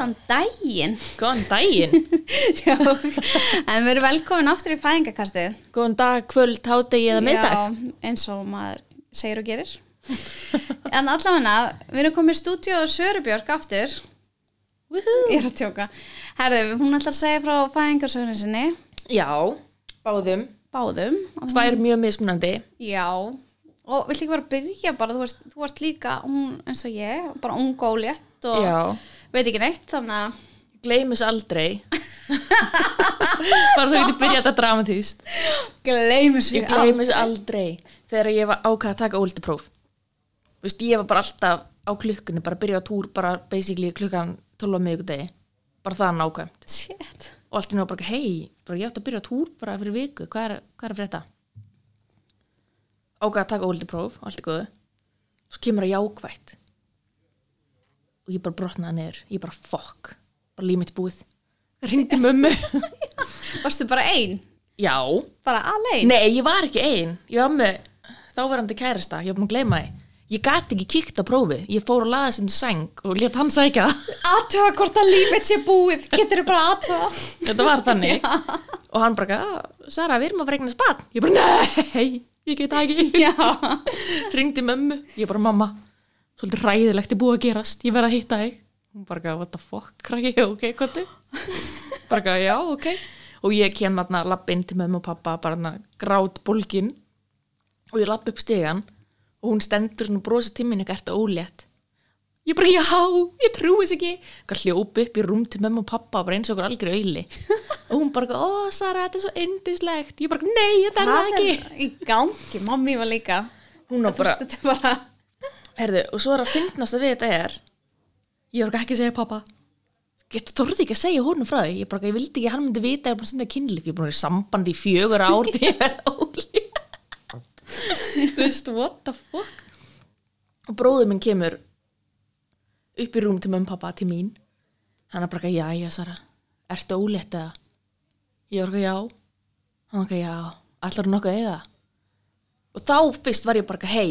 Góðan daginn. Góðan daginn, Já, en við erum velkomin aftur í fæðingakastið góðan dag, kvöld, hádegi eða middag Já, eins og maður segir og gerir. En allavega, við erum komið í stúdíu og Sörubjörg aftur. Ég er að tjóka. Herðu, hún ætlar að segja frá fæðingarsögnin sinni. Já, báðum. Báðum. Tvær mjög mismunandi. Já, og vill ekki bara byrja bara, þú veist, þú varst líka hún eins og ég, bara ung og létt og Já, veit ekki neitt, þannig að gleymis aldrei. Bara svo getið byrjað þetta dramatíst gleymis Ég gleymis aldrei. Þegar ég var ákvað að taka óldipróf Þú veist, ég var bara alltaf á klukkunni bara að byrja á túr, bara basically klukkan 12 á miðvikudegi. Bara það nákvæmt. Shit. Og allt í náttúrulega bara, hei, ég átti að byrja á túr bara fyrir viku, hvað er, hvað er að frétta? Ákvað að taka óldipróf allt er góðu, svo kemur að jákvætt og ég bara brotnaði niður, ég bara fokk bara límitt búið. Ringdi mömmu, Varstu bara ein? já. Bara alein? nei, ég var ekki ein, ég var með þáverandi kærasta, ég var búin að gleyma því. Ég gati ekki kíkt á prófið, ég fór og laði sem sæng og lét hann sækja. Það Aðtöða hvort að lífið sé búið. Getur þú bara aðtöða? þetta var þannig. Og hann bara, "Ah, Sara, við erum að fara eignast barn. Ég bara, nei, ég get það ekki. Já. Ringdi mömmu, ég bara, mamma svolítið ræðilegt er búið að gerast. Ég verð að hitta þig. Hún bara, what the fuck, krakki, ok, kottu bara, já, ok. Og ég kem þarna lapp inn til mömmu og pappa bara þarna grát bólgin. Og ég lapp upp stegan og hún stendur svona brosa tíminn eitthvað ertu ólétt. Ég bara, já, ég trúi þess ekki. Hvað hljóp upp í rúm til mömmu og pappa bara eins og okkur algjör auðli. Og hún bara, ó, Sara, þetta er svo indislegt ég bara, nei, þetta er það ekki. í gangi, mammi var líka hún Þú bara, er bara herðu, og svo er að finnast að við þetta er ég var ekki að segja pappa. Ég þorði ekki að segja honum frá því. Ég, bara, ég vildi ekki að hann myndi vita að ég er búin að senda kynlíf. Ég er búin að vera í sambandi í fjögur ár því ég verði óli þú veist, what the fuck? Og bróður minn kemur upp í rúm til mömmu pappa til mín. Hann er bara, já, já, Sara. Ertu ólétt eða? Ég var ekki, já. Hann var ekki, já, ætlar þú nokkuð að eiga og þá fyrst var ég bara, hei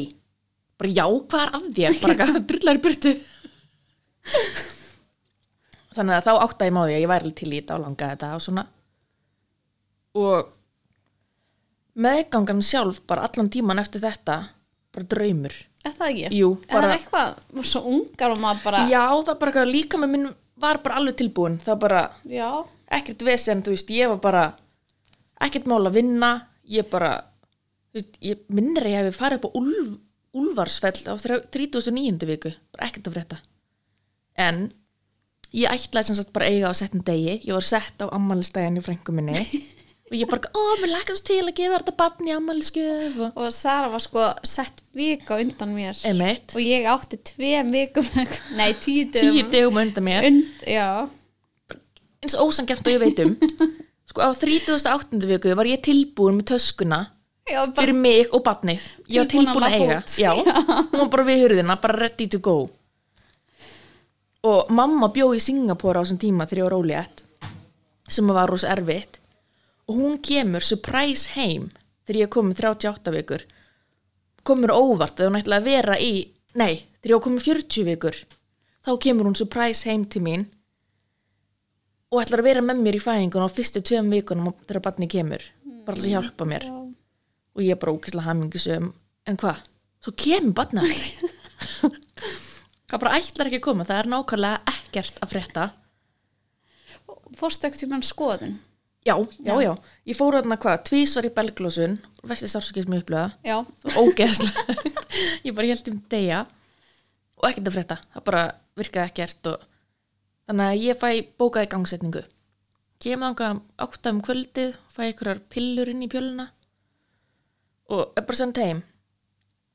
bara já, hvað er að þér? Bara drullar í burtu. Þannig að þá áttaði ég má því að ég væri til í þetta og langaði þetta og svona. Og meðgangan sjálf bara allan tíman eftir þetta bara draumur. Er það ekki? Jú, það bara- er eitthvað Svo ungar og maður bara já, það bara eitthvað líka með minn var bara alveg tilbúin það var bara Já. ekkert vesen, þú veist, ég var bara ekkert mál að vinna. Ég bara þú veist, ég minnir að ég hefði farið upp á Úlf, Úlfarsfell á 39. viku. Bara ekkert að frétta. En ég ætlaði sem sagt bara eiga á settum degi. Ég var sett á ammælistæðin í frængu minni. Og ég bara, ó, mér lakast til að gefa þetta barn í ammæliskjöf og Og Sara var sko sett vika undan mér. Emitt, Og ég átti tveim vikum Nei, tíu dögum. Tíu degum undan mér. Und, eins ósangjart og ég veit um. Sko á 38. viku var ég tilbúin með töskuna Já, bara fyrir mig og barnið. Ég var Tilbúin að eiga. já, hún var bara við hurðina, bara ready to go. Og mamma bjó í Singapore á þessum tíma þegar ég var ólétt sem var rosa erfitt. Og hún kemur surprise heim þegar ég kom með 38 vikur. Komur óvart að hún ætlaði að vera í nei, þegar ég komið 40 vikur þá kemur hún surprise heim til mín og ætlar að vera með mér í fæðingun á fyrstu tveim vikunum þegar barni kemur. Bara til að hjálpa mér og ég er bara ókvæslega hamingisum en hvað, svo kemur barnið það bara ætlar ekki að koma? Það er nákvæmlega ekkert að frétta. Fórstu ekkert tímann skoðun? Já, já, já, ég fór þarna hvað? Tvísvar í belglósun, vestið sársakið sem ég upplöða Já. Ógeðslega. Ég bara held um degja og ekkert að frétta, það bara virkaði ekkert og þannig að ég fæ bókaði gangsetningu. Kemur þangað átta um kvöldið fæ einhverjar pillur inn í pjöluna og er bara sendt heim.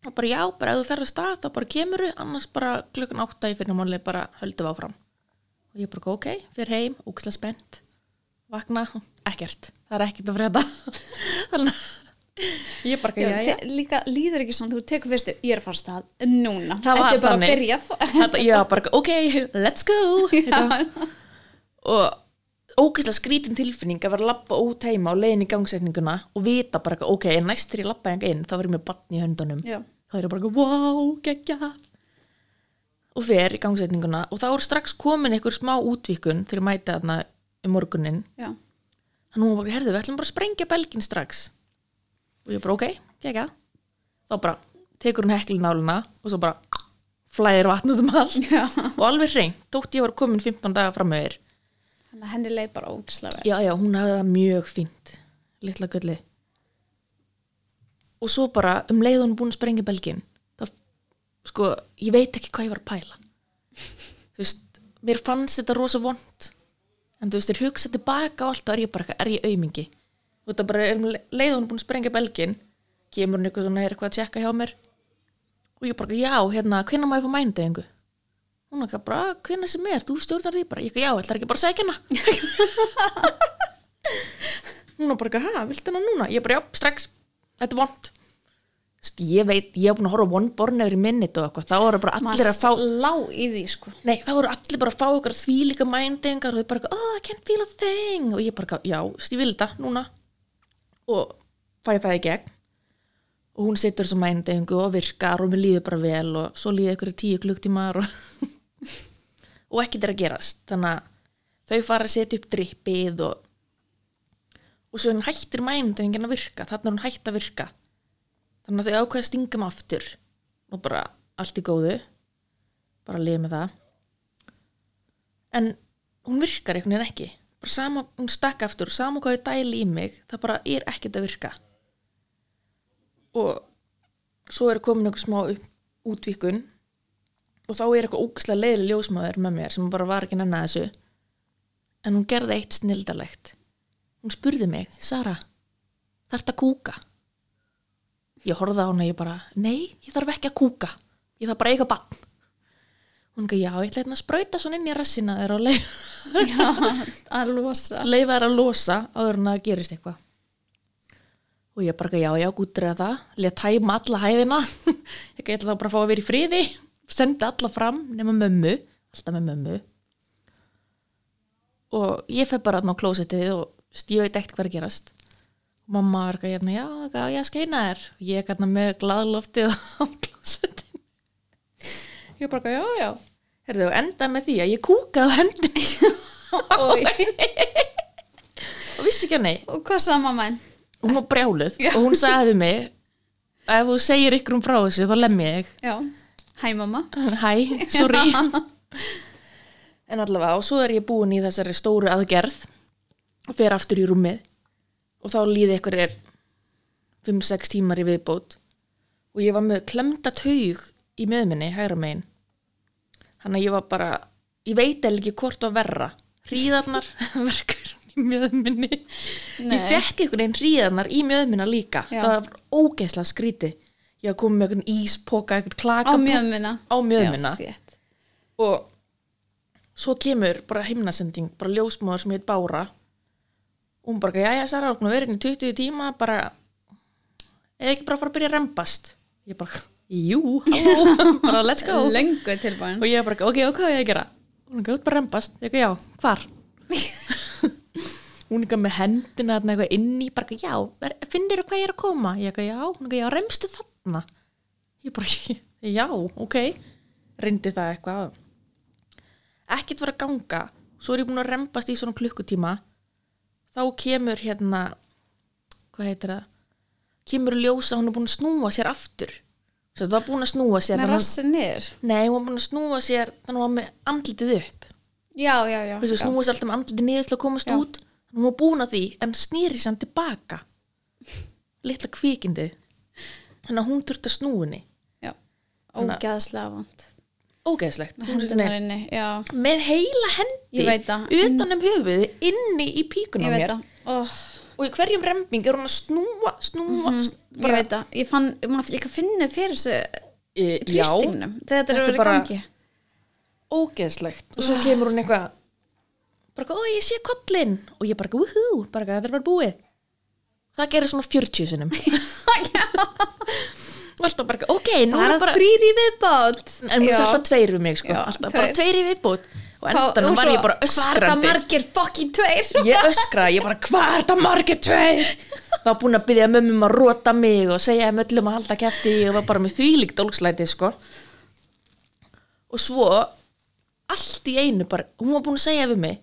Og bara já, bara ef þú ferð að stað þá bara kemur annars bara klukkan átta í fyrir máli bara höldum áfram. Og ég bara ok, fyrir heim, ógislega spennt vakna, ekkert það er ekkert að frétta. Þannig að ég bara, Já, já, já, líka líður ekki svona, þú tekur fyrstu, ég er að fara af stað núna, var er bara þannig. að byrja Þetta, já, bara, ok, let's go. Eitthvað. og ógeðslega skrítin tilfinning að vera að labba út heima og leiðin í gangsetninguna og vita bara, ok, næst þegar ég labba inn þá verður ég með batn í höndunum. Já. þá er ég bara, wow, geggja. Og fer í gangsetninguna og þá er strax komin einhver smá útvíkun þegar ég mæti þarna um morgunin já, hann hún var bara, herðu, við ætlum bara að sprengja belgin strax. Og ég bara, ok, gekka þá bara tekur hún heklináluna og svo bara flæðir vatn út um allt. Já. og alveg hreint, þótt ég var komin 15 daga fram með þér Þannig að henni leið bara ógislega vel. já, já, hún hafði það mjög fínt litla gulli. Og svo bara um leið hún búin að sprengja belgin þá, sko, ég veit ekki hvað ég var að pæla. Þú veist, mér fannst þetta rosa vond en þú veist, þér hugsa tilbaka og allt og er ég bara, er ég aumingi. Og þetta bara er um leið hún búin að sprengja belgin kemur hún eitthvað svona, er eitthvað að tjekka hjá mér. Og ég bara, já, hérna, hvenær má ég fá mænudeginu hún ekki bara, hvenær sem er, þú stjórnar því bara, ég ekki, já, ætlar ekki bara að sækja hana? Hún er bara, hæ, viltu hana núna? Ég bara, já, strax, þetta er vond ég veit, ég hef búin að horfa one born eður í minnit og eitthvað, þá eru bara allir að fá lá í því, sko. nei, þá eru allir bara að fá ykkur því líka mændefingar og þau bara, oh, I can't feel a thing. Og ég bara, já, ég vil þetta núna. Og fæ það í gegn. Og hún situr sem mændefingu og virkar og mér líður bara vel og svo líður ykkur í tíu klukktímar og, og ekkert er að gerast. Þannig að þau fara að setja upp drippið og og svo hann hættir mænudöfingin að virka. Þannig er hún hætt að virka. Þannig að þau ákveða að stinga mig aftur. Og bara allt í góðu. Bara að liða með það. En hún virkar einhvern veginn ekki. Bara sama, hún stakk aftur. Sama hvað þau dæli í mig það bara er ekkert að virka. Og svo er komin einhver smá útvíkun og þá er eitthvað ógæslega leiðileg ljósmaður með mér sem bara var ekki nenni að þessu. En hún gerði eitt snildalegt. Hún spurði mig, Sara þarft að kúka? Ég horfði á hana og ég bara nei, ég þarf ekki að kúka. Ég þarf bara að eiga bann hún ekki, já, ég ætla hérna að sprauta svona inn í rassina þér og leif, að leifa þær að losa áður en að það gerist eitthvað. Og ég bara, já, já, gúttur það? Lega tæma alla hæðina. Ég ætla þá bara að fá að vera í friði sendi alla fram nema mömmu alltaf með mömmu. Og ég fer bara á klósettið og ég veit ekkert hvað er að gerast. Mamma er eitthvað hérna, já, já, skeina þér. Ég er hérna með gladloftið á klósettið ég bara, já, já. Herðu, enda með því að ég kúkaði á hendinni. Ói. og vissi ekki að nei Og hvað sagði mamma einn? hún var brjáluð. Og hún sagði mig ef þú segir ykkur um frá þessu þá lemmi ég Já. Hæ, mamma. hæ, sorry en allavega og svo er ég búin í þessari stóru aðgerð og fer aftur í rúmið og þá líði ykkur er 5-6 tímar í viðbót og ég var með klemda taug í meðminni, hægra megin þannig að ég var bara ég veit eða ekki hvort að verra hríðarnar verkur í mjöðminni Nei. ég fekk einhvern veginn hríðarnar í mjöðminna líka Já. það var ógeðslega skríti ég var komið með einhvern íspoka, Á klaka mjöðmina. á mjöðminna Já, sétt. og svo kemur bara himnasending, bara ljósmáður sem heit Bára. Og hún bara, jæja Sara, hún verið inn í 20 tíma bara eða ekki bara fara að byrja að rembast? Ég bara, jú, halló bara let's go. Og ég bara, ok, ok, hvað á ég að gera? Hún er gæt bara að rembast, ég ekki, já, hvar? Hún er ekki með hendina eitthvað inn í, bara, já finnir þú hvað ég er að koma, ég ekki, já. Hún er ekki, já, remstu þarna ég bara, já, ok. Reyndi það eitthvað. Ekkert var að ganga. Svo er ég búin að rembast í svona klukkutíma. Þá kemur hérna hvað heitir það? Kemur að ljósa hún er búin að snúa sér aftur. Það var búin að snúa sér Með rassin niður. nei, hún var búin að snúa sér þannig að hún var með andlitið upp. Já, já, já. Þessu, snúa sér alltaf með andlitið niður til að komast Já. út. Hún var búin að því en snýri sér hann tilbaka litla kvikindið þannig að hún þurfti að snúinni Ógeðslega vant. ógeðslegt með heila hendi Ég veit það. utan um höfuði inni í píkun á Ég veit mér. Oh, og í hverjum remping er hún að snúa snúa, mm ég veit það. Ég fann, líka finna fyrir þessu e, já, þrýstingnum. Þegar þetta er er verið gangi. ógeðslegt og svo kemur hún eitthvað bara, ó ég sé kollin og ég bara, úhú, bara þetta er bara búið það gerir svona 40 sinum alltaf bara, ok, nú Það er bara þrýr í viðbátt. en hún er alltaf tveir við mig, sko. Já, alltaf bara tveir í viðbútt og endanum var ég bara Hvað er það öskrandi. margir fokkin tveir? ég öskraði, ég bara, hvað er þetta margir tveir? Þá var búin að byggja mömmum að rota mig og segja þeim öllum að halda kæfti og var bara með þvílíkt ólgslæti sko. Og svo allt í einu bara, hún var búin að segja við mig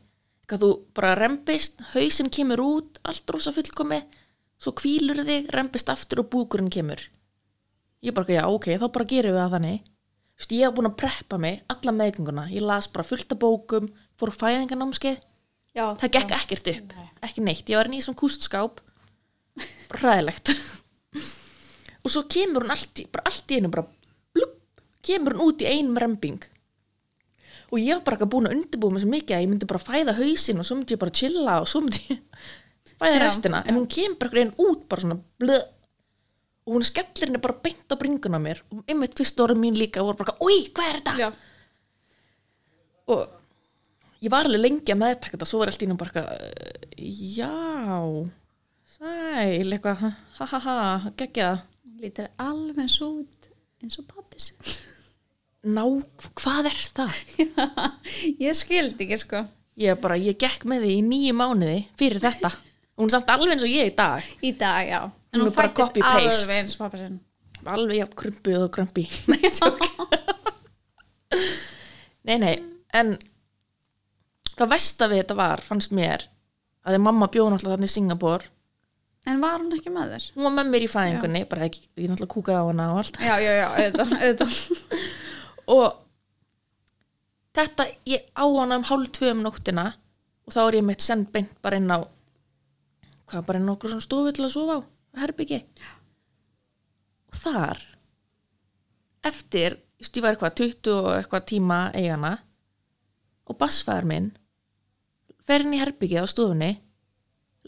þú bara rempist hausinn kemur út, allt rosa fullkomi svo kvílur þig, rempist aftur og búkurinn kemur. Ég bara, já ok, þá bara gerum við það þannig. Þú veist, ég hef búin að preppa mig alla meðgönguna, ég las bara fullt af bókum fór fæðingarnámskeið. Já, það gekk ekkert upp, ekki neitt. Ég var í svona kústskáp. Ræðilegt og svo kemur hún allt í, bara allt í einu bara blup, kemur hún út í einum remping og ég var bara ekki búin að undirbúa mig svo mikið að ég myndi bara fæða hausinn og svo myndi ég bara chilla og svo myndi ég Já, restina en hún kemur bara einhvern veginn út bara svona blöð og hún skellir henni bara beint á bringuna mér og einmitt fyrst orðin mín líka voru bara, oi, hvað er þetta? Já, og ég var alveg lengi að meðtaka þetta svo var allt í nú bara eitthvað, já sæl, eitthvað ha ha ha, geggja lítur alveg eins út eins og pappi sinn. ná, hvað er það? Ég skildi ekki, sko. ég bara, ég gekk með því í nýju mánuði fyrir þetta, hún er samt alveg eins og ég í dag Í dag, já. En Hún hún bara copy-paste. alveg eins og pappi sinn. alveg jafn krumpuð og krumpi nei, nei, nei en það versta við þetta var, fannst mér að því mamma bjóð náttúrulega þannig í Singapur En var hún ekki með þér? hún var með mér í fæðingunni, bara ekki, ég náttúrulega kúkaði á hana og allt Já, já, já, auðvitað, auðvitað. og þetta, ég á hana um hálf tvö um nóttina og þá er ég meitt send beint bara inn á hvað, bara inn á okkur svona stofu til að sofa á? Herbyggi og þar eftir, var eitthvað 20 og eitthvað tíma eigana og bassfæðar minn fer inn í herbyggið á stofunni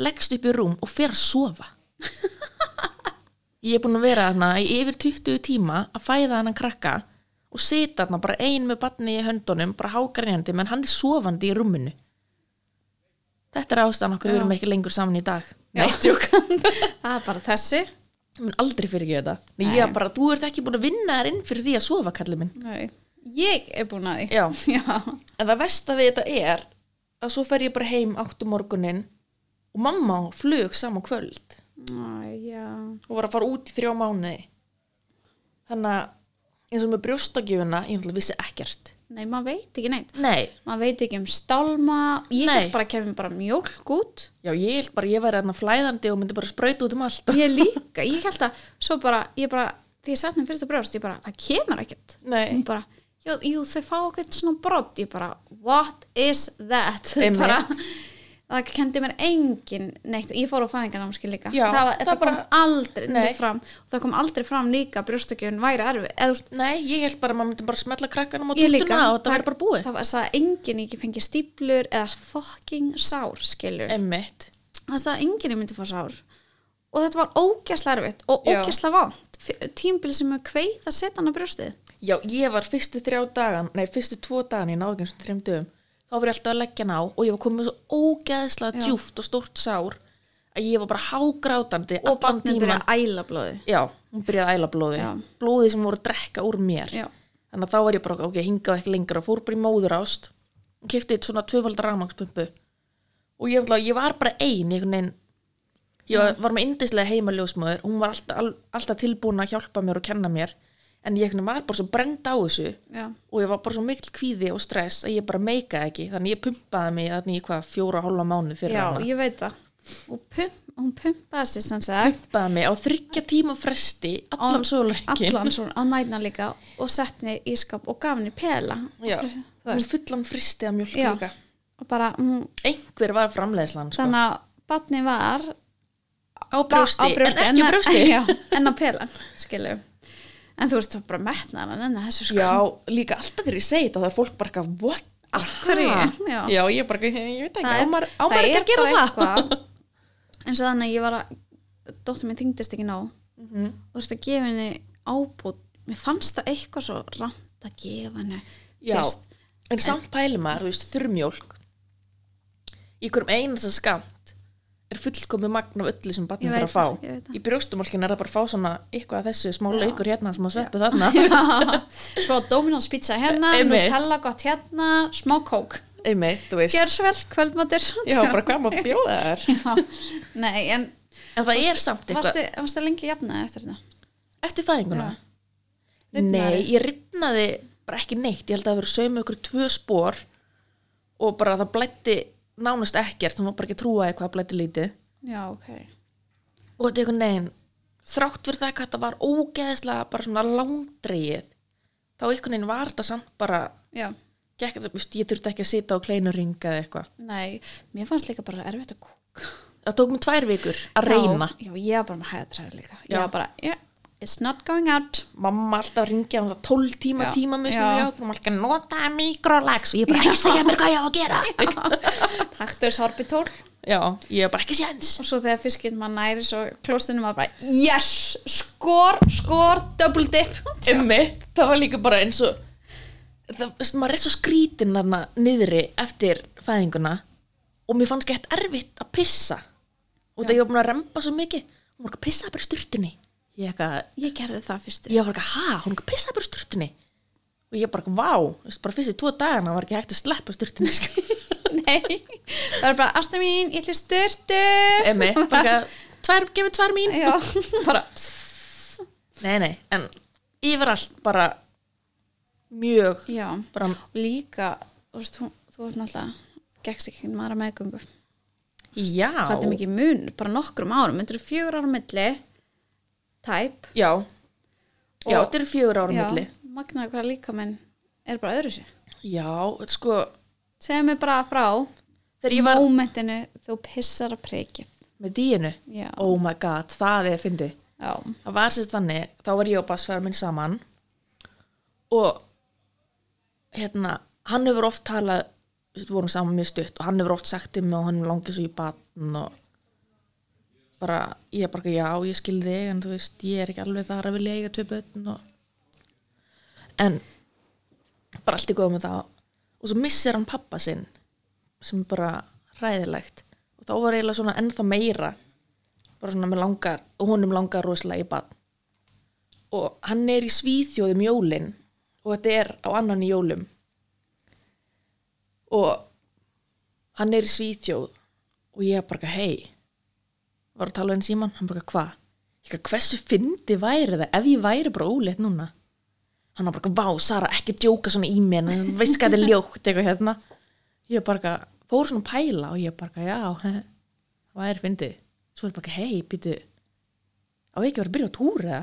leggst upp í rúm og fer að sofa. Ég er búin að vera þarna í yfir 20 tíma að fæða hann krakka og sita þarna bara ein með batni í höndunum bara hákarjandi, menn hann er sofandi í rúminu þetta er ástæðan okkur við erum ekki lengur saman í dag Já. Nei, tjók. Það er bara þessi. ég mun aldrei fyrir ekki þetta Nei, ég er bara, þú ert ekki búin að vinna þær inn fyrir því að sofa kallið minn Nei. Ég er búin að því. Já. Já. en það versta við þetta er að svo fer ég bara heim áttu morgunin og mamma flug saman kvöld já. og var að fara út í þrjá mánuði þannig að eins og með brjóstakjöfuna ég náttúrulega vissi ekkert Nei, maður veit ekki neitt. nei, Maður veit ekki um stálma. Ég Nei. held bara að kemur bara mjólk út. já ég held bara ég væri þarna flæðandi og myndi bara sprauta út um allt Ég líka. Ég held að, svo bara, ég bara, því ég sett mér fyrsta brjóst, ég bara, það kemur ekkert. Nei. Hún bara, jú, jú þau fá okkur svona brott. Ég bara, what is that? Einmitt. Bara, það kendi mér engin neitt. Ég fór á fæðingarnámski líka. Já, það, var, það það bara- kom aldrei fram. Og það kom aldrei fram líka að brjóstakjöfun væri erfið. Nei, ég held bara að maður myndi bara smetla krakkanum ég líka. tútuna og þetta væri bara búið Það var það að enginn ekki fengi stíplur eða fucking sár, skilur. emmitt, Það að enginn myndi fá sár. Og þetta var ógæslega erfitt og Já. ógæslega vant. Tímbil sem er kveið að setja hann á brjóstið. já ég var fyrstu þrjá dagan nei, fyrstu tvo dagan í náðgjum sem þreim dögum þá var ég alltaf að leggja hana á og ég var komið svo ógeðslega Já. djúft og stórt sár að ég var bara hágrátandi Og allan barnið byrja tíman að æla blóði. já, hún byrjaði að æla blóði Já. blóði sem voru að drekka úr mér. Já. þannig að þá var ég bara, ok, hingað ekki lengur og fór bara í móðurást. Og kefti eitt svona tvöfaldar rafmagspumpu og ég, ætla, ég var bara ein einhvern veginn. Ég var, var með indislega heimaljósmóður hún var alltaf, all, alltaf tilbúin að hjálpa mér og kenna mér en ég var bara svo brend á þessu Já. og ég var bara svo mikil kvíði og stress að ég bara meikaði ekki þannig ég pumpaði mig þannig í hvað fjóra og hálfa mánu fyrir Já, hana ég veit það. Og pump, hún pumpaði sér sem sagt. pumpaði mig á þryggja tíma fresti allan sólarreikin Allan svona á nætna líka og sett henni í skap og gaf henni pela. Já, hún fullan fristi að mjölk Já. líka Og bara, hún, einhver var framleiðslan sko. þannig að batni var á brjósti en ekki já, en á pelan, skilju en þú veist, það var bara metnaðan en þessu sko já, líka alltaf þegar ég segi þetta þá er fólk bara eitthvað, what? Af hverju? Já. já, ég bara, ég veit ekki, ámar, ekki að gera það eins og þannig að ég var að dóttir minn þyngdist ekki nóg Mhm. og þú veist að gefa henni ábútt mér fannst það eitthvað svo rámt að gefa henni já, Veist, en samt pæli maður, þú veist, þurrmjólk í hverjum einasta skamt er fullkomi magn af öllu sem barnið þarf að fá það, ég veit það. í brjóstumálkin er það bara að fá svona eitthvað af þessu smá laukur hérna sem að sveppu þarna. Svo Dominos pizza hérna Einmitt. Nutella gott hérna, smá kók einmitt, þú veist, gjör svo vel, kvöldmatur. Já, bara hvað maður bjóða þær Já. nei, en en það er samt eitthvað varstu, varstu lengi jafnaði eftir þetta? Eftir fæðinguna? Nei, ég ripnaði bara ekki neitt, ég held að það verið saum ykkur tvö spór og bara það blætti nánast ekkert, hún var bara ekki að trúa hvað blætti lítið. Já, ok. Og þetta er einhvern veginn þrátt fyrir það hvað þetta var ógeðislega bara svona langdreið þá einhvern veginn var þetta samt bara já, gekk, veist, ég þurfti ekki að sita á kleinuring eða eitthvað. Nei, mér fannst líka bara erfitt að kúka. Það tók mér tvær vikur að reyna. já, já, ég var bara með hæðatræður líka. Já. ég var bara, yeah, it's not going out. Mamma alltaf ringja um það 12 tíma tíma með smjög og maður alltaf nota mikrolags og ég bara ekki segja mér hvað ég á að gera? Taktur sorbitól já, ég bara ekki séns. Og svo þegar fiskinn maður næri svo klóstunum var bara yes, skor, skor, double dip. Einmitt, það var líka bara eins og það, maður er svo skrítin þarna niðri eftir fæðinguna og mér fannst gett erfitt að pissa. Og það ég var búin að rempa svo mikið hún var ekki að pissa bara í sturtunni ég, eitthvað, ég gerði það fyrst. Ég var ekki að ha, hún var ekki að pissa bara í sturtunni? Og ég bara, vá, bara fyrst í tvo dagana var ekki hægt að sleppa sturtunni sko. nei, það var bara ástu mín, ég ætla í styrtu Einmitt, bara eitthvað, tvær, gefið tvær mín. Já, bara nei, nei, en yfirallt bara mjög já. bara líka, þú veist, þú, þú veist náttúrulega gekkst ekki maður meðgöngu. Já, hvað er mikið mun, bara nokkrum árum myndir fjögur ára milli tæp já, já, þetta eru fjögur já, milli. Magnaði hvað líka menn er bara öðru sér Já, sko, segðu mig bara frá var mómentinu þú pissar að prikið með díinu? Já, Oh my god, það er fyndi já, Það var sérst þannig, þá var ég og Bassfæður minn saman. Og hérna, hann hefur oft talað við vorum saman mjög stutt og hann hefur oft sagt um mig og hann langið svo í batn og bara, ég er bara já, ég skil þig en þú veist, ég er ekki alveg þar að vilja eiga tvö börn og en bara allt í góð með það og svo missir hann pappa sinn sem er bara hræðilegt. Og þá var eiginlega svona ennþá meira bara svona með langar og honum langar rosalega í badn og hann er í svíþjóðum jólin og þetta er á annan í jólum. Og hann er í svíþjóð og ég er bara hei var að tala um síman, hann bara hvað hversu fyndi væri það ef ég væri bara ólétt núna? Hann var bara, vá, Sara, ekki djóka svona í mér en veist hvað þetta er ljótt eitthvað hérna. Ég bara, fór svona pæla og ég bara, já, það væri fyndið. Svo er bara, hei, býtu á ekki vera að byrja á túr eða?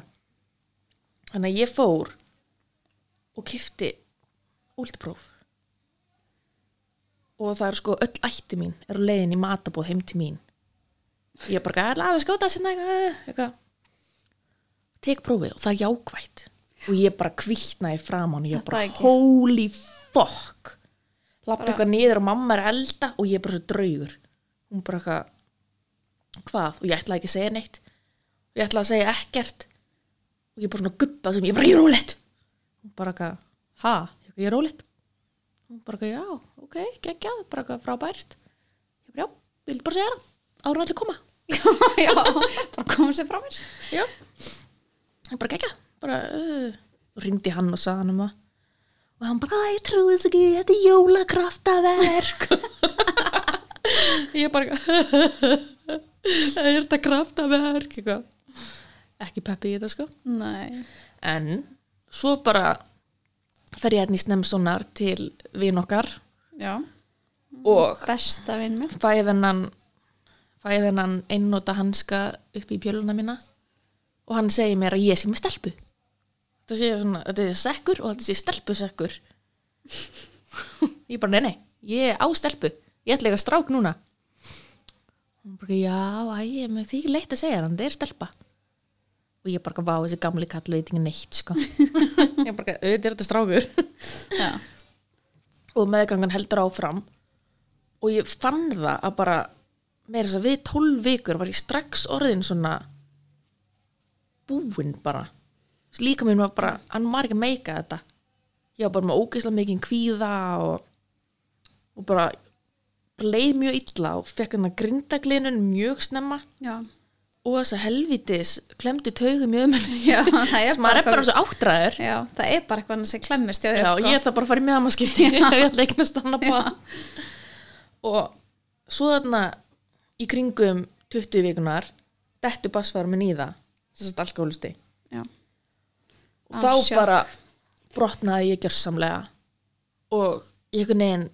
Þannig að ég fór og kifti últipróf og það er sko öll ætti mín er leiðin í matabóð heim til mín ég bara að aðeins skjóta sinna eitthvað, eitthvað. Tek prófið og það er jákvætt. Og ég bara kvittnaði framan og ég bara holy fuck. Bara- eitthvað niður og mamma er að elda og ég er bara draugur. Hún bara eitthvað hvað? Og ég ætlaði ekki að segja neitt. Og ég ætlaði að segja ekkert. Og ég er bara svona guppað sem ég bara ég er rólegt hún bara eitthvað ha, ég, er rólegt hún bara eitthvað já, ok, geggjað bara eitthvað frábært. Ég bara já, ég vil bara segja það? Ára allir koma já, bara koma sér frá mér. Já, ég bara geggjað. Bara, uh, ringdi hann og sagði hann um það og hann bara, "Æ, ég trúi þess ekki, þetta er jólakraftaverk. Ég bara er þetta kraftaverk? Eitthvað. ekki peppi í þetta sko. Nei, en svo bara fer ég hérna í snemsonar til vin okkar. Já, og besta vinn mér fæði þennan fæði þennan einnóta hanska upp í pjöluna mína og hann segir mér að ég sé með stelpu. Þetta sé svona, þetta sé sekkur og þetta sé stelpusekkur. Ég bara, nei, nei, ég á stelpu. Ég ætla ekki að strák núna. Hún bara, já, æ, ég með því ekki leitt að segja hann, þetta er stelpa. Og ég bara, vá, þessi gamli kall veit ekki neitt, sko. Ég bara, auðvitað er þetta strákur. Og meðgangan heldur áfram. Og ég fann það að bara meira þess að við 12 vikur var ég strax orðin svona búinn bara. Líka mér var bara, hann var ekki að meika þetta. Ég var bara með ógeðslega mikið kvíða og, og bara, leið mjög illa og fekk hann að grindaglinu mjög snemma. Já, og þess að helvitis klemdi taugum já það er sem bara eitthvað- svo áttræður. Já, það er bara eitthvað sem klemmist Já, sko. ég ætla bara að fara í meðamaskipti ég ætla ekki að stanna på og svo þarna í kringum 20 vikunar dettu bassfæður minn í það þess að alkoholisti já, og þá sjokk. bara brotnaði ég gjörsamlega og ég einhvern veginn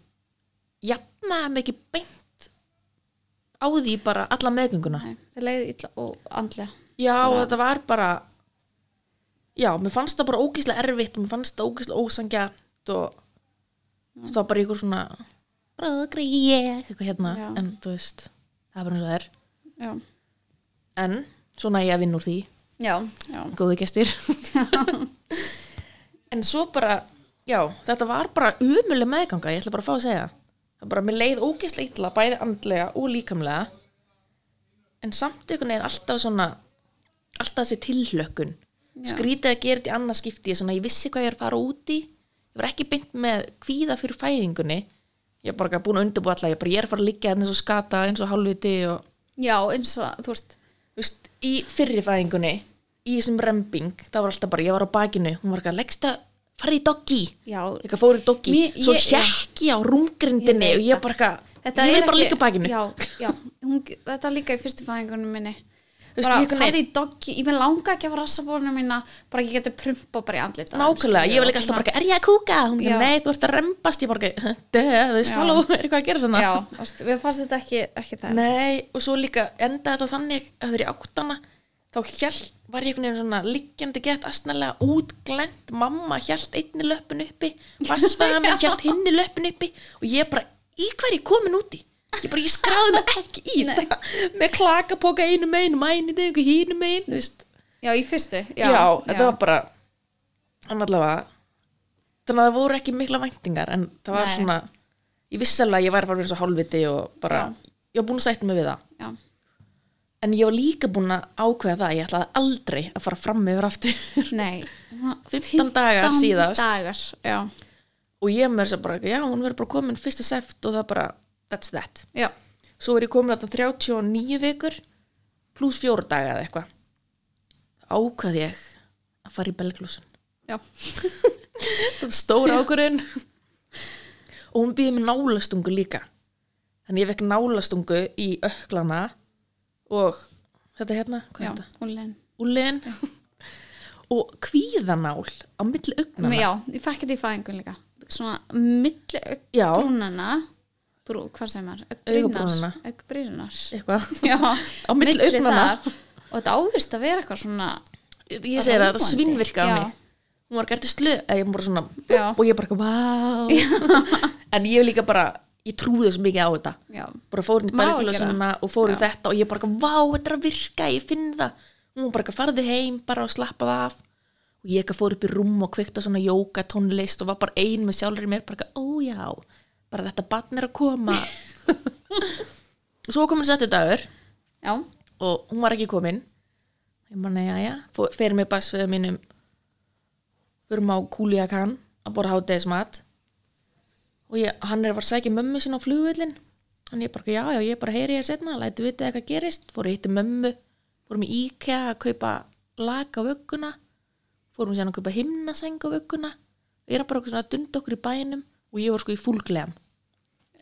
jafnaði ekki beint á því bara alla meðgönguna. Það leiði illa og andlega. Já, Bara- þetta var bara Já, mér fannst það bara ógíslega erfitt og mér fannst það ógíslega ósangjart og það var bara ykkur svona bróðgri ég eitthvað hérna, Já. en þú veist það er bara eins og það er. Já, en svona ég að vinna úr því. Já, já, góði gestir. En svo bara já, þetta var bara umulig meðganga ég ætla bara að fá að segja. Það bara, mér leið ógeðslega illa, bæði andlega og líkamlega. En samt einhvern veginn alltaf svona alltaf þessi tilhlökkun. Já. skrítið að gera þetta í annað skipti ég, vissi hvað ég er að fara út í. Ég var ekki beint með kvíða fyrir fæðingunni ég er bara búin að undirbúa alla ég, er bara, ég er fara að liggja hérna eins og skata eins og hálfviti og já, eins og, þú veist þú veist, í fyrri fæðingunni í þessum remping, það var alltaf bara ég var á bakinu, hún var ekki að leggst að fara í doggi, eitthvað fór í doggi svo ég- hjekk ég á veit og ég það. bara eitthvað ég er vil bara líka á bakinu. Já, já, hún, þetta líka í fyrstu fæðingunum minni bara farið í doggi, ég með langa ekki að fara rassabórinu mína, bara ég geti prumpa bara í andlita nákvæmlega, ég var líka alltaf bara er ég að kúka? Hún ekki, nei, þú ert að rembast. Ég bara, döð, þú veist, halló, er eitthvað að gera svona Já, við fannst þetta ekki, ekki það. Nei, og svo líka endaði þetta þannig að þegar ég áttana þá hjælt, var ég einhvern veginn svona liggjandi gett astnalega útglent mamma hjælt einni löppin uppi vassfæða minn hjælt hinni löppin uppi og ég bara, í hverju komin úti ég bara, ég skráði mig ekki í þetta með klakapoka einu megin mænið einhver hínu megin þú veist. Já, í fyrstu já, þetta var bara hann allavega þannig að það voru ekki mikla væntingar en það var Nei. svona ég vissi alveg að ég væri bara eins og hálfviti og bara, Já. ég var búin að sætta mig við það Já, En ég var líka búin að ákveða það, ég ætlaði aldrei að fara fram yfir aftur. nei 15 dagar síðast. dagar, já, Og ég með þess að bara, já, hún verður bara komin fyrsta seft og það bara, that's that. já, Svo er ég komin þetta 39 vikur, pluss fjóra daga eða eitthvað. Ákvað ég að fara í belglúsun. já Það var stór ákvörðin. og hún býði með nálastungu líka. Þannig ég vekk nálastungu í öklana og þetta hérna, hvað er þetta? úlin og kvíðanál á milli augnana Já, ég fekk þetta í fæðingun líka Svona milli Já. Brú, hvað sem er? Augbrúnar eitthvað. Á milli augnanna. þar. Og þetta ávist að vera eitthvað svona ég segir að þetta svinnvirka á mig. Hún var gert í slö eða ég var bara svona og ég bara, vá. En ég líka bara, ég trúði svo mikið á þetta. Já, bara fór inn í bælglösununa og fór í Já. þetta og ég bara, vá, þetta er að virka ég finn það, hún bara farði heim bara og slappaði af. Og ég fór upp í rúm og kveikta svona jóka tónlist og var bara ein með sjálfur í mér bara, ó já, bara þetta barn er að koma. Og svo komin sættu dagur. Já, og hún var ekki komin. Ég manna, já, já, fer með basfiðu mínum. Förum á Kúliakan að bora hátegismat og ég, hann er að fara að sækja mömmu sinna á flugvöllin hann ég bara, já, já, ég bara heyri hér setna lætu vita eitthvað gerist, fóru að hitta mömmu. Fórum í IKEA að kaupa lag á vögguna. Fórum síðan að kaupa himnasæng á vögguna. Og ég er bara okkur svona að dunda okkur í bænum og ég var sko í fúlgleam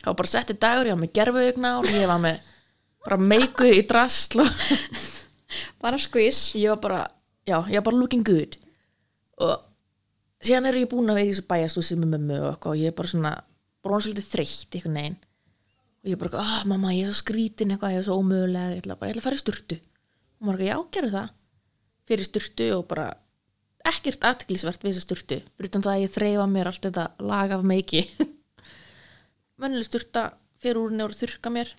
það var bara settu dagur, ég var með gerfuðugna og ég var með bara meikuð í drasl og bara skvís ég var bara, já, ég var bara looking good. Og síðan er ég búin að vera í þessu bæjastúsi með mömmu og eitthvað og ég er bara svona, hún svolítið þreytt einhvern veginn. Og ég er bara, ah, mamma, ég er svo skrítin eitthvað, ég er svo ómögulega, ég ætla bara, ég ætla að fara í sturtu. Og maður ekki, já, gerðu það. Fyrir sturtu og bara ekkert aðtiklisvert við þessa sturtu brutan það að ég þreifa mér allt þetta lag af meiki. Vennileg sturta fyrir úr og þurka mér.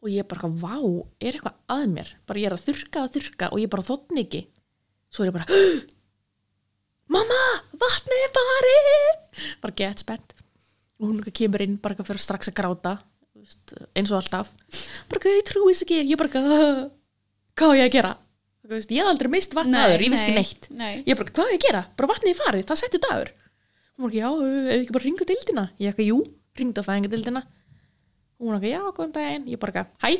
Og ég bara, vá, er eitthvað að mér? Bara ég er að þurka og þurka og ég bara þotni ekki. Svo er ég bara mamma, vatnið er farið bara get spennt. Og hún kemur inn bara fyrir strax að gráta eins og alltaf. Bara ég trúi þess ekki. Ég bara hvað á ég að gera veist, ég hef aldrei mist vatn Nei, aður, ég veist ekki nei, neitt. nei. ég bara, hvað á ég að gera, bara vatnið er farið það settu dagur. Hún var ekki, já, eða ekki bara ringu dildina. Ég ekki, jú, ringdu að fæðinga dildina hún var ekki, já, góðan daginn. Ég bara ekki, hæ?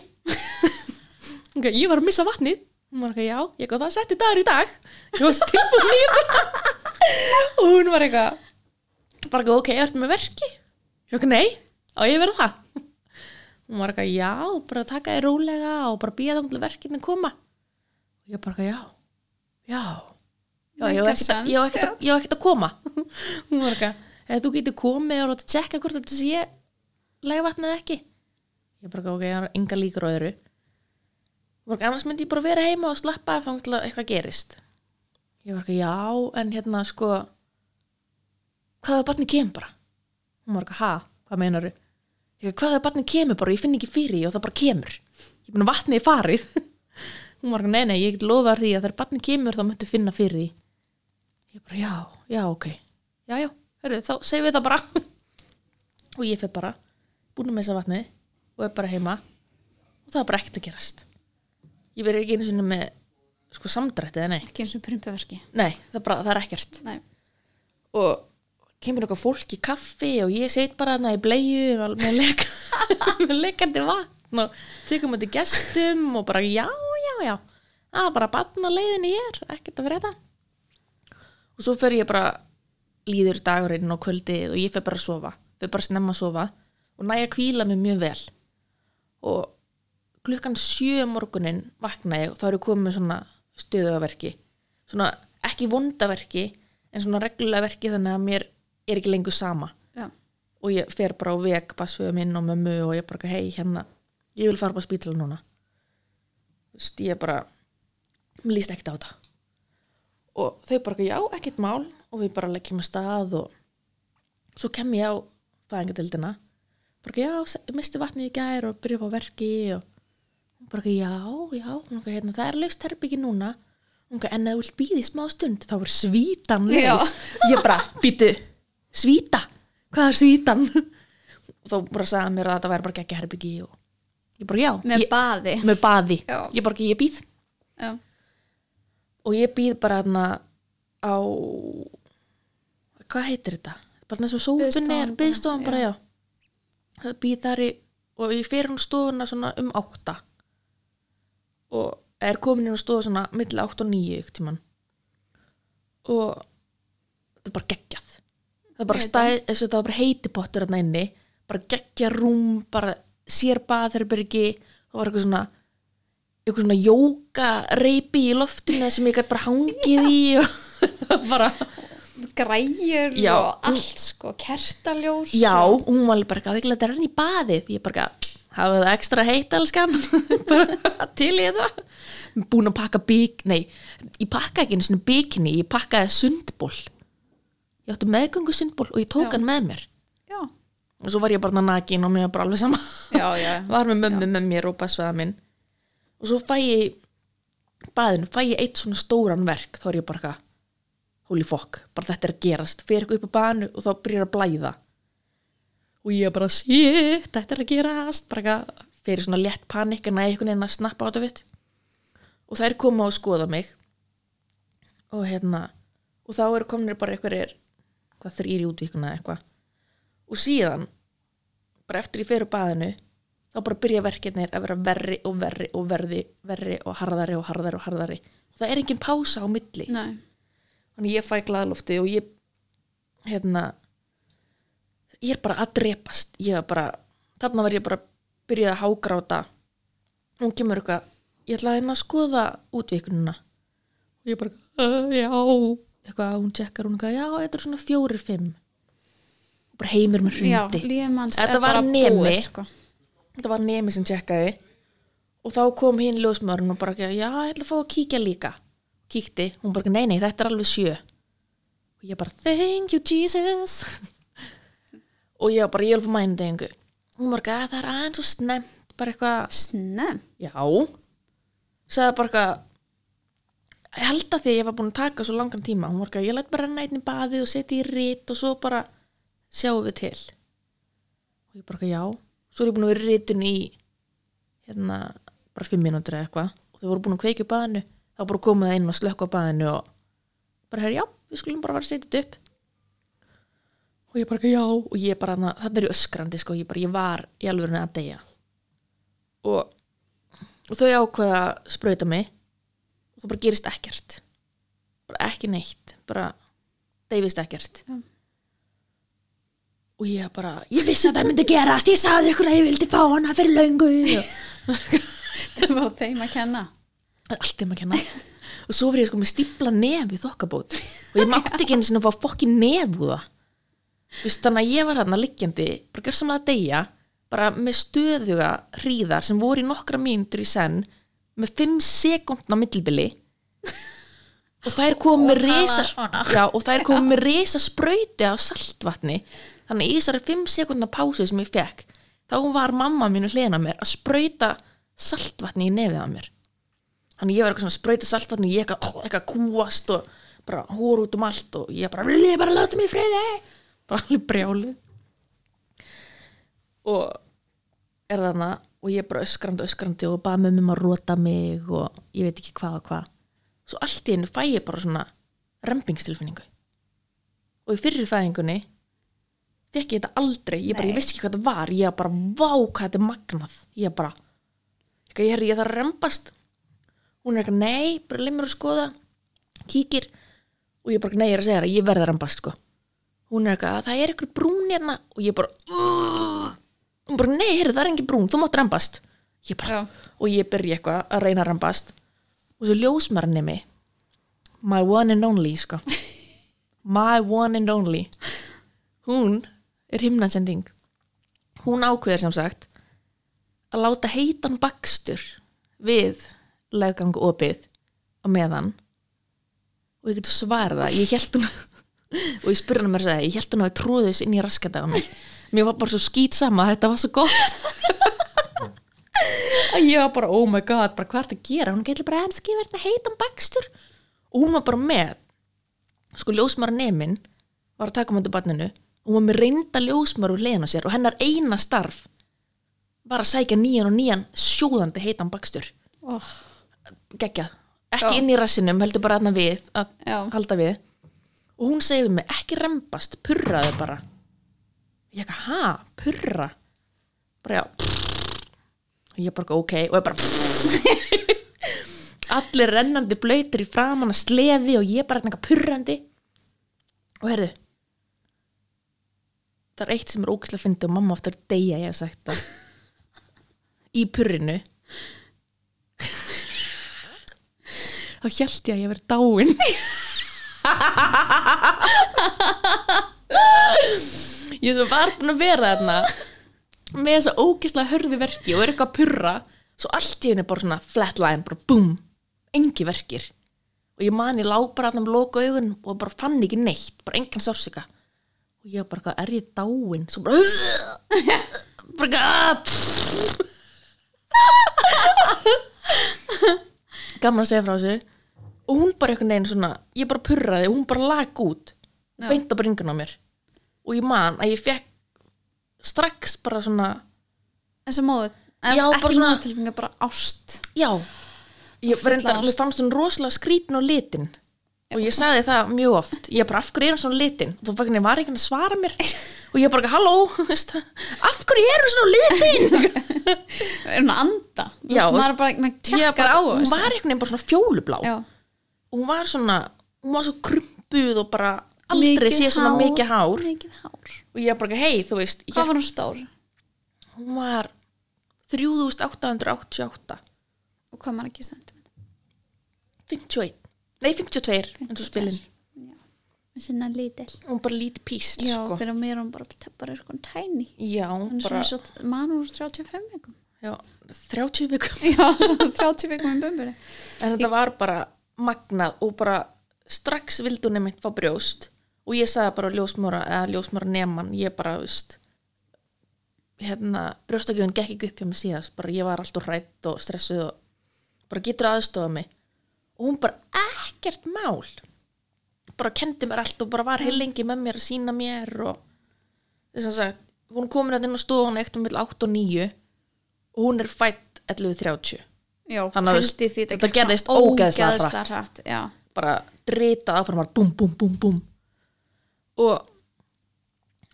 Ekki, ég var að missa vatnið. Hún var ekki, já, ég ekki, það setti dagur í dag. Ég var svo tilbúin í þetta. Og hún var eitthvað bara ekki, ok, ertu með verki? Ég ekki, nei, á ég að vera það? Hún var eitthvað, já, bara taka þér rólega og bara býða þá til verkinu koma og ég bara já, já. Já, ég var ekkert að- að- var að koma. Hún var eitthvað, eða þú getur komið og láta tjekka hvort þetta sé lægvatn eða ekki. Ég bara, ok, ég har enga líkur á öðru. Eitthvað, annars myndi ég bara vera heima og slappa ef þá eitthvað gerist. Ég var eitthvað, já, en hérna sko hvaða barni kemur bara? Hún var eitthvað, ha, hvað meinaru ég, hvaða barni kemur bara, og ég finn ekki fyrir og það bara kemur. Ég meina vatnið farið hún var eitthvað, nei, nei, ég get lofað því að þegar barni kemur þá möntu finna fyrir því. Ég bara, já, já, ok. Já, já, hörru, þá segjum við það bara. Og ég fyrir bara búin með þessa vatnið og er bara heima. Og það er bara ekkert að gerast. Ég verið ekki einu sinni með sko samdrætti eða nei, ekki eins og prumpuverki. Nei, það, er bara, það er ekkert. Nei. og kemur eitthvað fólk í kaffi og ég seit bara þarna í bleiu með, leka, með lekandi vatn og tekum þetta gestum og bara já, já, já. Það er bara batn á leiðinni hér, ekkert að vera þetta og svo fer ég bara líður dagurinn og kvöldið og ég fer bara að sofa. Fer bara snemma að sofa og næja að kvíla mig mjög vel. Og klukkan sjö um morgunin vakna ég og þá er ég komið svona stöðugaverki svona ekki vondaverki en svona reglulega verki þannig að mér er ekki lengur sama. Já. og ég fer bara á veg basföðu minn og mömmu og ég bara hei hérna, ég vil fara bara á spítala núna ég bara líst ekkert á þetta. Og þau bara, já, ekkert mál. Og við bara leggjum að stað og svo kem ég á fæðingadeildina bara, já, misti vatnið í gær og byrja upp á verki og bara, já, já bara, hérna, það er laust herbyggi núna. Bara, en ef þú vilt býða í smá stund þá er svítan laus. Ég bara, býtu, svíta? Hvað er svítan? Og þá bara sagði mér að þetta væri bara geggja herbyggi og ég bara, já, með ég, baði. með baði. Já. ég bara, ég býð. Já. og ég býð bara hérna á hvað heitir þetta? bara sófun Biðstofan er bara, byggstofan bara, já. býð þar í og ég fer hún stofuna svona um átta. Og er komin inn á stofu svona milli átta og níu ykkur tíman og þetta er bara geggjað. Það er bara stæð, það var bara heitipottur hérna inni, bara geggja rúm bara sér baðherbyrgi það var eitthvað svona eitthvað svona jóka reypi í loftinu sem ég gæti bara hangið í og bara, græjur Já. og allt sko kertaljós já, og... hún var alveg bara eitthvað, við glæðum í baðið. Ég bara, hafa það ekstra heitt elskan. Bara til í þetta. Búin að pakka bík, nei ég pakka ekki einu sinni bíkni, ég pakkaði sundból. Ég átti meðgöngu sundból og ég tók Já. hann með mér og svo var ég bara nakin og mér var bara alveg sama. Já, já, var með mömmu með mér og basveða minn. Og svo fæ ég í baðinu, fæ ég eitt svona stóran verk þá er ég bara eitthvað holy fuck, bara þetta er að gerast. Fer eitthvað upp á baðinu og þá byrjar að blæða. Og ég bara shit, þetta er að gerast. Bara eitthvað, fer í svona létt panik en að einhvern veginn að snappa á þetta vitt og þær koma og skoða mig. Og hérna og þá eru kominir bara einhverjir hvað þrýr í útvíkuna eitthvað og síðan bara eftir ég fer úr baðinu þá bara byrja verkefnir að vera verri og verri og verri, verri og harðari og harðari og harðari. Og það er engin pása á milli. Nei. Þannig ég fæ glaðlofti og ég hérna ég er bara að drepast. Ég er bara, þarna var ég bara byrjað að hágráta. Og hún kemur eitthvað ég ætla að hérna að skoða útvikununa og ég bara, já. Eitthvað, hún tjekkar hún eitthvað, já, þetta er svona fjórir, fimm. og bara heimur með hrundi. Þetta var nemi. sko. þetta var nemi sem tjekkaði. Og þá kom hinn ljósmörun og bara, já, ég ætla að fá að kíkja líka. Kíkti, hún bara, nei, nei, þetta er alveg sjö. Og ég bara, thank you Jesus. Og ég bara, ég vil fá mænudegingu hún bara, "Að, það er aðeins og snemt bara eitthvað, snem já. Sagði bara eitthvað ég held að því að ég var búin að taka svo langan tíma. Hún var eitthvað, ég læt bara renna einn í baðið og setja í rít og svo bara sjáum við til. Og ég bara eitthvað, já. Svo er ég búin að vera í rítun í hérna, bara fimm mínútur eða eitthvað. Og þau voru búin að kveikja upp baðinu. Þá bara komið það inn og slökka á baðinu og bara, herri, já, við skulum bara vera þetta upp. Og ég bara, eitthvað, já. Og ég bara, þetta er í öskrandi sko, ég bara, ég var í alveg að deyja. Og, og þau ákveða að sprauta mig. Og það bara gerist ekkert. Bara ekki neitt. Bara deyfist ekkert. Já. Og ég bara ég vissi að það myndi gerast, ég sagði ykkur að ég vildi fá hana fyrir og það var þeim að kenna. Allt um að kenna. Og svo var ég sko með stípla nef í þokkabót. Og ég mátti ekki sinni að fá fokkin nef úr það. Þú veist, þannig að ég var hérna liggjandi bara gjörsamlega að deyja bara með stöðuga hríðar sem voru í nokkra mínútur í senn með 5 sekundna millibili. Og þær kom með Og og þær kom með risa sprauti af saltvatni þannig í þessari 5 sekundna pásu sem ég fekk þá var mamma mínu hliðina á mér að sprauta saltvatni í nefið að mér. Þannig ég var eitthvað svona að sprauta saltvatni og ég eitthvað, eitthvað kúast og bara hóru út um allt og ég bara, ég bara láta mig friði? Bara alveg brjálu og er þarna og ég bara öskrandi, öskrandi og bað með um að rota mig og ég veit ekki hvað og hvað. Svo allt í hennu fæ ég bara svona rempingstilfinningu og í fyrir fæðingunni fekk ég þetta aldrei, ég bara, ég vissi ekki hvað þetta var. Ég bara, vá hvað þetta er magnað. Ég bara, ég, ég, ég þarf að rempast hún er eitthvað, nei, bara leið mér að skoða. Kíkir og ég bara, nei, ég er að segja það, ég verð að rempast sko. Hún er eitthvað, það er eitthvað brún hérna. Og ég bara "Ugh." hún bara, nei, heyrðu, það er engin brún, þú mátt rempast ég bara, Já. og ég byrja eitthvað að reyna að rempast og svo ljósmarinn mig. My one and only, sko. My one and only. Hún er himnansending hún ákveður sem sagt að láta heitan bakstur við leggang opið á meðan. Og ég getur svarað það ég held hún og ég spurði hann mér að segja, ég held hún að tróði þess inn í raskata á mig mér var bara svo skýt sama þetta var svo gott. Að ég var bara, oh my god bara hvað er þetta að gera, hún getur bara enski verið þetta heitan bakstur. Og hún var bara með. Sko ljósmara nemin var að taka um þetta barninu hún var með reynda ljósmara úr leiðan á sér og hennar eina starf var að sækja nýjan og nýjan sjóðandi heitan bakstur. Oh, geggjað, ekki Já. inn í rassinum heldur bara aðna við að Já. halda við. Og hún segir við mig, ekki rembast purraðu bara. Ég ekki, ha, purra? Bara já. Og ég bara, ok, og ég bara allir rennandi blöytir í framan að slefi og ég bara eitthvað purrandi. Og heyrðu það er eitt sem er ógæslega fyndið og mamma ofta er deyja, ég hef sagt það. Í purrinu. Þá hjælti ég að ég verið dáin. Ég sem var búin að vera þarna með þessa ógislega hörðu verki og er eitthvað að purra. Svo allt í henni bara svona flatline bara búm, engi verkir. Og ég man ég lá bara þarna með loka augun og bara fann ekki neitt bara engan sársika og ég bara, hvað, er ég dáin? Svo bara bara eitthvað gaman að segja frá þessu. Og hún bara eitthvað neginn svona ég bara purraði og hún bara lag út beint á bringun á mér. Og ég man að ég fekk strax bara svona Þessi móðu Já, Ekki svona- móðu tilfengi, bara ást. Já. Ég ást. mér fannst svona rosalega skrítin á litin og ég sagði það mjög oft ég bara, af hverju er hann svona litin? Var ekki var ekki að svara mér. Og ég bara, halló af hverju er hann svona litin? Er hún að anda? Þú Já, veist, og- maður bara, maður tjekkar á hún var veginn bara svona fjólublá. Já, og hún var svona, hún var svo krumpuð og bara aldrei sé svona hár, mikið hár. Mikið hár. Og ég bara, hei, þú veist Hvað var hún stór? hún var 3888 Og hvað maður ekki sentimentar? 51, nei 52 eins og spilin, Sinna lítil hún bara lítið píst Já, sko. fyrir mér er hún bara, bara eitthvað tæni já, Hún er bara svona mann úr 35 vikum. Já, 30 vikum. Já, svona 30 vikum í bumburi en þetta var bara magnað og bara strax hún nefnt fá brjóst og ég sagði bara ljósmóra eða ljósmóra neman, ég bara, veist hérna, brjóstakjöfun gekk ekki upp hjá mig síðast, bara ég var alltaf hrætt og stressuð og bara getur aðstofa mig og hún bara ekkert mál. Bara kendi mér allt og bara var heil lengi með mér að sína mér og þess að sagt, hún komin að inn á stofa hún eitt um 8 og 9 og hún er fætt 11.30 Já, Þannig að þetta gerðist ógeðslega Já, bara drita áfram bara búm, búm, búm, búm og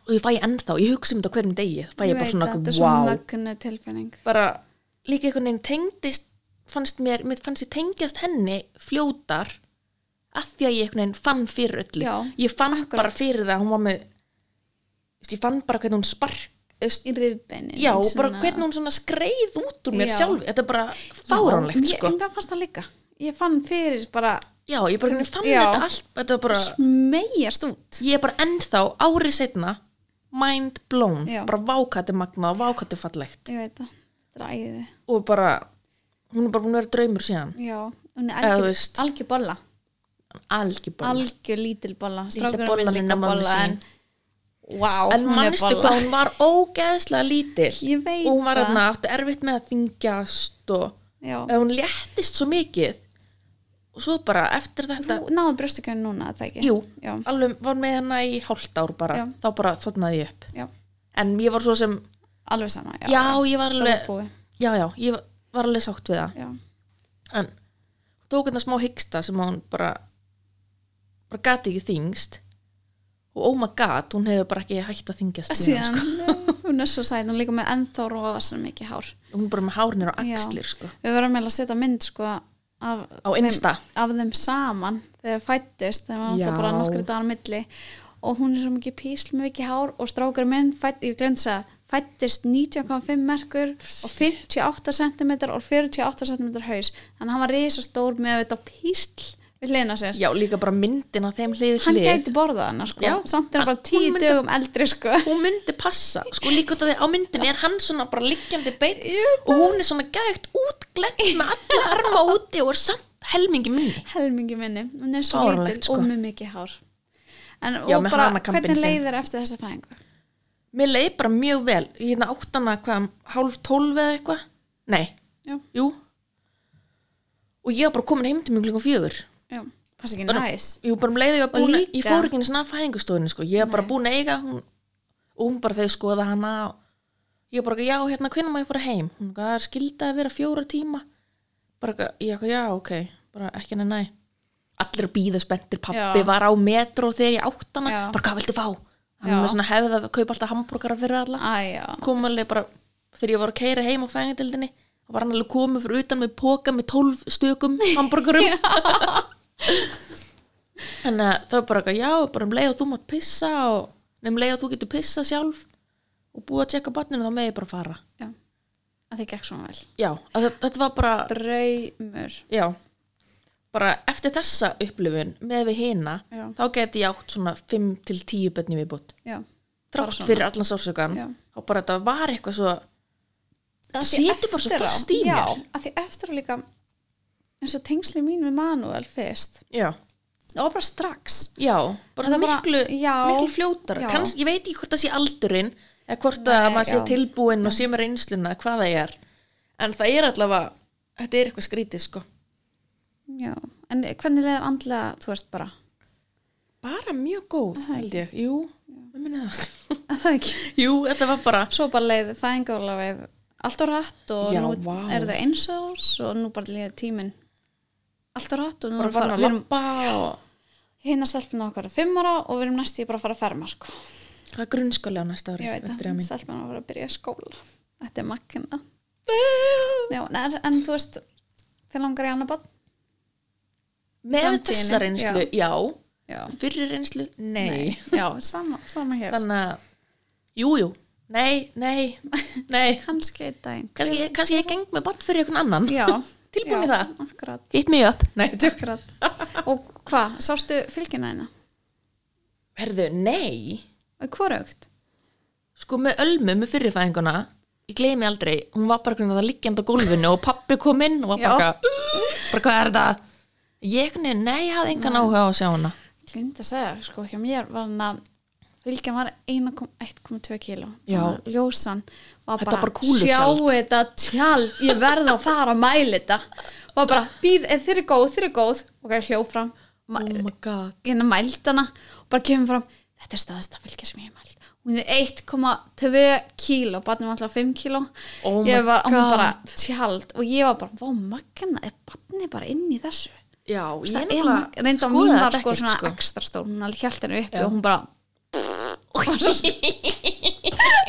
og ég fæ ennþá, ég hugsa um þetta hverjum degi fæ ég, bara svona wow, bara líka einhvern veginn tengdist fannst mér, mér fannst ég tengjast henni fljótar að því að ég einhvern veginn fann fyrir öllu. Já, ég fann akkurat. bara fyrir það hún var með ég fann bara hvernig hún spark Í rifbeinin já, bara hvernig hún svona skreið út úr mér Já. sjálf. Þetta er bara fáránlegt sko. mér, mér fannst það líka. Ég fann fyrir bara já, ég bara hvernig fann Já. þetta allt þetta var bara, smegjast út. Ég er bara ennþá árið setna mind blown, Já. bara vákati magna og vákati fallegt. Ég veit það, þetta er æði og bara, hún er bara búin að vera draumur síðan. Já, hún er algjör, algjör bolla. Algjör bara algjör lítil bolla. Strákurinn minn líka bolla en wow, en bolla. hvað hún var ógeðslega lítil. Ég veit og hún var það. þarna, átti erfitt með að þingjast og hún léttist svo mikið. Og svo bara eftir þetta þú náðu brjóstukjönu núna, er það ekki? Jú, já, alveg var með hana í hálft ár bara, Já. þá bara þotnaði ég upp. Já, en ég var svo sem, alveg sama já, ég var alveg já, já, ég var alveg sátt við það. Já, en hún tók hérna smá hyggsta sem hún bara bara gati ekki þingst og oh my god, hún hefur bara ekki hægt að þingjast síðan, síðan, nei, hún er svo sæt hún líka með ennþá róða sem mikið hár. Sko. hún er bara með hárnir og axlir sko. við verðum meðal að setja mynd sko af, þeim, af þeim saman þegar fættist þegar var Já. alltaf bara nokkri dagar milli. Og hún er svo mikið písl með mikið hár og strákur minn fætt, ég glemt að fættist 19,5 merkur og 58 cm og 48 cm haus. Þannig að hann var risastór með þetta písl við hlina sér. Já, líka bara myndin á þeim hlið hann gæti borðað hann sko. Já. samt er hann bara 10 myndi- dögum eldri sko. hún myndi passa, sko líka út af því á myndin er hann svona bara liggjandi beitt og hún er svona gægt útglent með alla arma úti og er samt helmingi minni. Helmingi minni, hún er svo lítil sko. og með mikið hár. En Já, og bara hvernig leiðir eftir þessa fæðingu mér leið bara mjög vel. Ég hérna átt hana hvað, hálf tólf eða eitthvað? Nei, já, jú. Og ég var bara komin heim til mjög klukkan fjögur. Já, fannst ekki Bara- næs Jú, bara um leiði ég var Og búin líka- Ég fór ekki einu svona fæðingustofunni sko. Ég var bara búin að eiga hún, Og hún bara þegar skoða hana og Ég bara, já, hérna, hvernig má ég fara heim? Hún, það er skilda að vera fjóra tíma. Bara, eitthvað, ég, eitthvað, já, ok. Bara ekki henni næ Allir að býða spenntir, pappi Já. var á metro Þegar ég átt hana, Já. bara, hvað viltu fá Hann var svona hefðið að kaupa alltaf hambúrgara fyrir alla. Æja, kom alveg bara, þegar ég var að keira heim á fæðingdildinni, þá var hann alveg komið fyrir utan með póka með tólf stökum hambúrgurum þannig að það var bara eitthvað, já, bara um leið og þú mátt pissa og um leið og þú getur pissa sjálf og búið að tjekka barninu þá með ég bara fara. Já. Að þið gekk svona vel. Já, þetta var bara Draumur. Já, bara eftir þessa upplifun með við hina Já. þá geti ég átt svona 5 til 10 bönni Já, Bara þrátt svona. fyrir allan sársökan Já. þá bara þetta var eitthvað svo Að því situr bara svo fast í Já, mér. að því eftir að líka eins og tengsli mín við Manuel fyrst já það var bara strax Já, bara bara- miklu, já, miklu fljótara já. Kanns, ég veit ekki hvort það sé aldurinn eða hvort Nei, að maður sé já. tilbúinn og sé með reynsluna eða hvað það er en það er allavega þetta er eitthvað skrítið sko Já, en hvernig leðar andlega, þú veist bara? Bara mjög góð, held ég. Jú, ég minni það. Það ekki. Jú, þetta var bara Svo bara leið fæðingálega allt á rætt og Já, nú vá. er það eins ás og nú bara leið tíminn allt á rætt og nú bara erum fara, að við lappa og hérna stelpuna okkar að fimm ára og við erum næst í bara að fara að ferma sko. það er grunnskólega næsta ári ég veit eftir að mín. stelpuna fara að byrja skóla. Þetta er makkina Já, en, en þú veist þið langar í annað bann Með þessa reynslu, já, Já, Fyrir reynslu, nei, Já sama, sama hér. Þannig að, jú, jú. Nei, nei, nei. Kannski einn daginn. Kannski, kannski ég geng með batt fyrir einhvern annan. Já, Tilbúin í það. akkurat, Hitt mig upp. Nei, akkurat. Og hvað, sástu fylgina hérna? herðu, nei. Hvorugt? Sko með Ölmu, með fyrirfæðinguna Ég gleymi aldrei, hún var bara liggjandi á gólfinu og pappi kom inn og var bara, bara hvað er þetta? Ég, nei, nei, ég hafði engan áhuga á að sjá hana. Glinda að segja, sko, hjá mér var hann að fylgjan var 1,2 kíló. Ljósan var Þetta bara, bara sjá þetta tjald ég verð að fara að mæla þetta. Og bara, býð, eh, þið er góð, þið er góð. Og ég hljóf fram Oh my god. hérna mælt hana og bara kemur fram þetta er staðasta fylgja sem ég hef mælt. Hún er 1,2 kíló barnið var alltaf 5 kíló. Oh ég var, bara tjald og ég var bara, vá makkana er barnið bara inn í þessu Já, ég nefnilega reynda skoðaði mín var þetta sko ekkert, svona sko. ekstra stór hún alveg hjælt henni uppi Já. og hún bara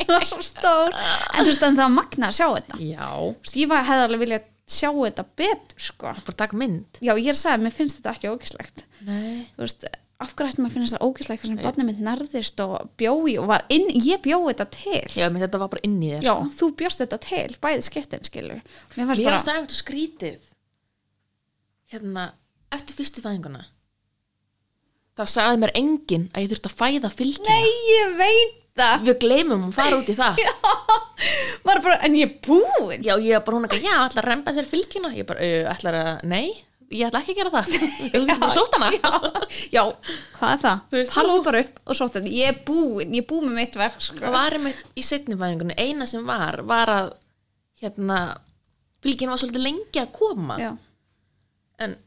hún var svo stór. En þú veist en það var magna að sjá þetta. Já, Þú veist, ég var, hefði alveg viljað sjá þetta betur sko. Bara taka mynd. Já ég er að segja, mér finnst þetta ekki ógislegt Nei. Þú veist, af hverju ætti maður að finnast það ógislegt hvernig barnið mitt nærðist og bjói og var inn, ég bjói þetta til. Já, menn þetta var bara inn í þér já, sko. þú bjóst þetta til, bæði skiptin skilur mér fannst Mér bara, varst það eitthvað skrítið. Hérna, eftir fyrstu fæðinguna? Það sagði mér enginn að ég þurfti að fæða fylgina. Nei, ég veit það. Við gleymum að fara út í það. Já, Var bara, en ég er búin. Ég er bara hún ekki, já, ætlar að remba sér fylgina? Ég bara, uh, ætlar að, nei ég ætla ekki að gera það. Þú getur bara sótt hana. Já, hvað er það? Taldu bara upp og sótt þetta Ég er búin, ég er búin með mitt verk sko. það var einmitt í setni fæðingunni eina sem var, var að hérna, fylgina var svolítið lengi að koma. Já, en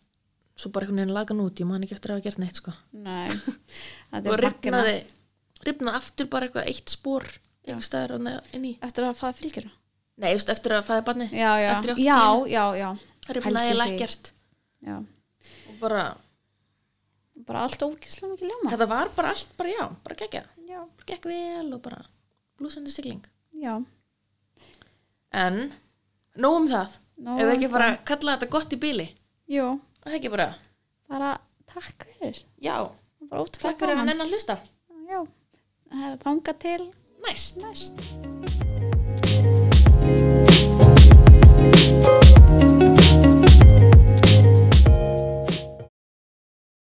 svo bara einhvern veginn lagan út ég man ekki eftir að hafa gert neitt sko. Nei. Og ripnaði, ripnaði aftur bara eitthvað eitt spór einhver staðar inn í. Eftir að faða fylgjur nei, just, eftir að fæða barni Já, já, já, já, ripnaði Pældu ég því. ekkert. Já, og bara, bara allt ógislega mikið ljóma. Þetta var bara allt bara já, bara geggja, Já, bara gekk vel og bara blúsandi sigling. Já. En, nóg um það. Ef við um ekki fara að kalla þetta gott í bíli Jú, það er ekki bara, bara takk fyrir. Já. Takk fyrir að gaman. nennan hlusta. Já, það þanga til næst. næst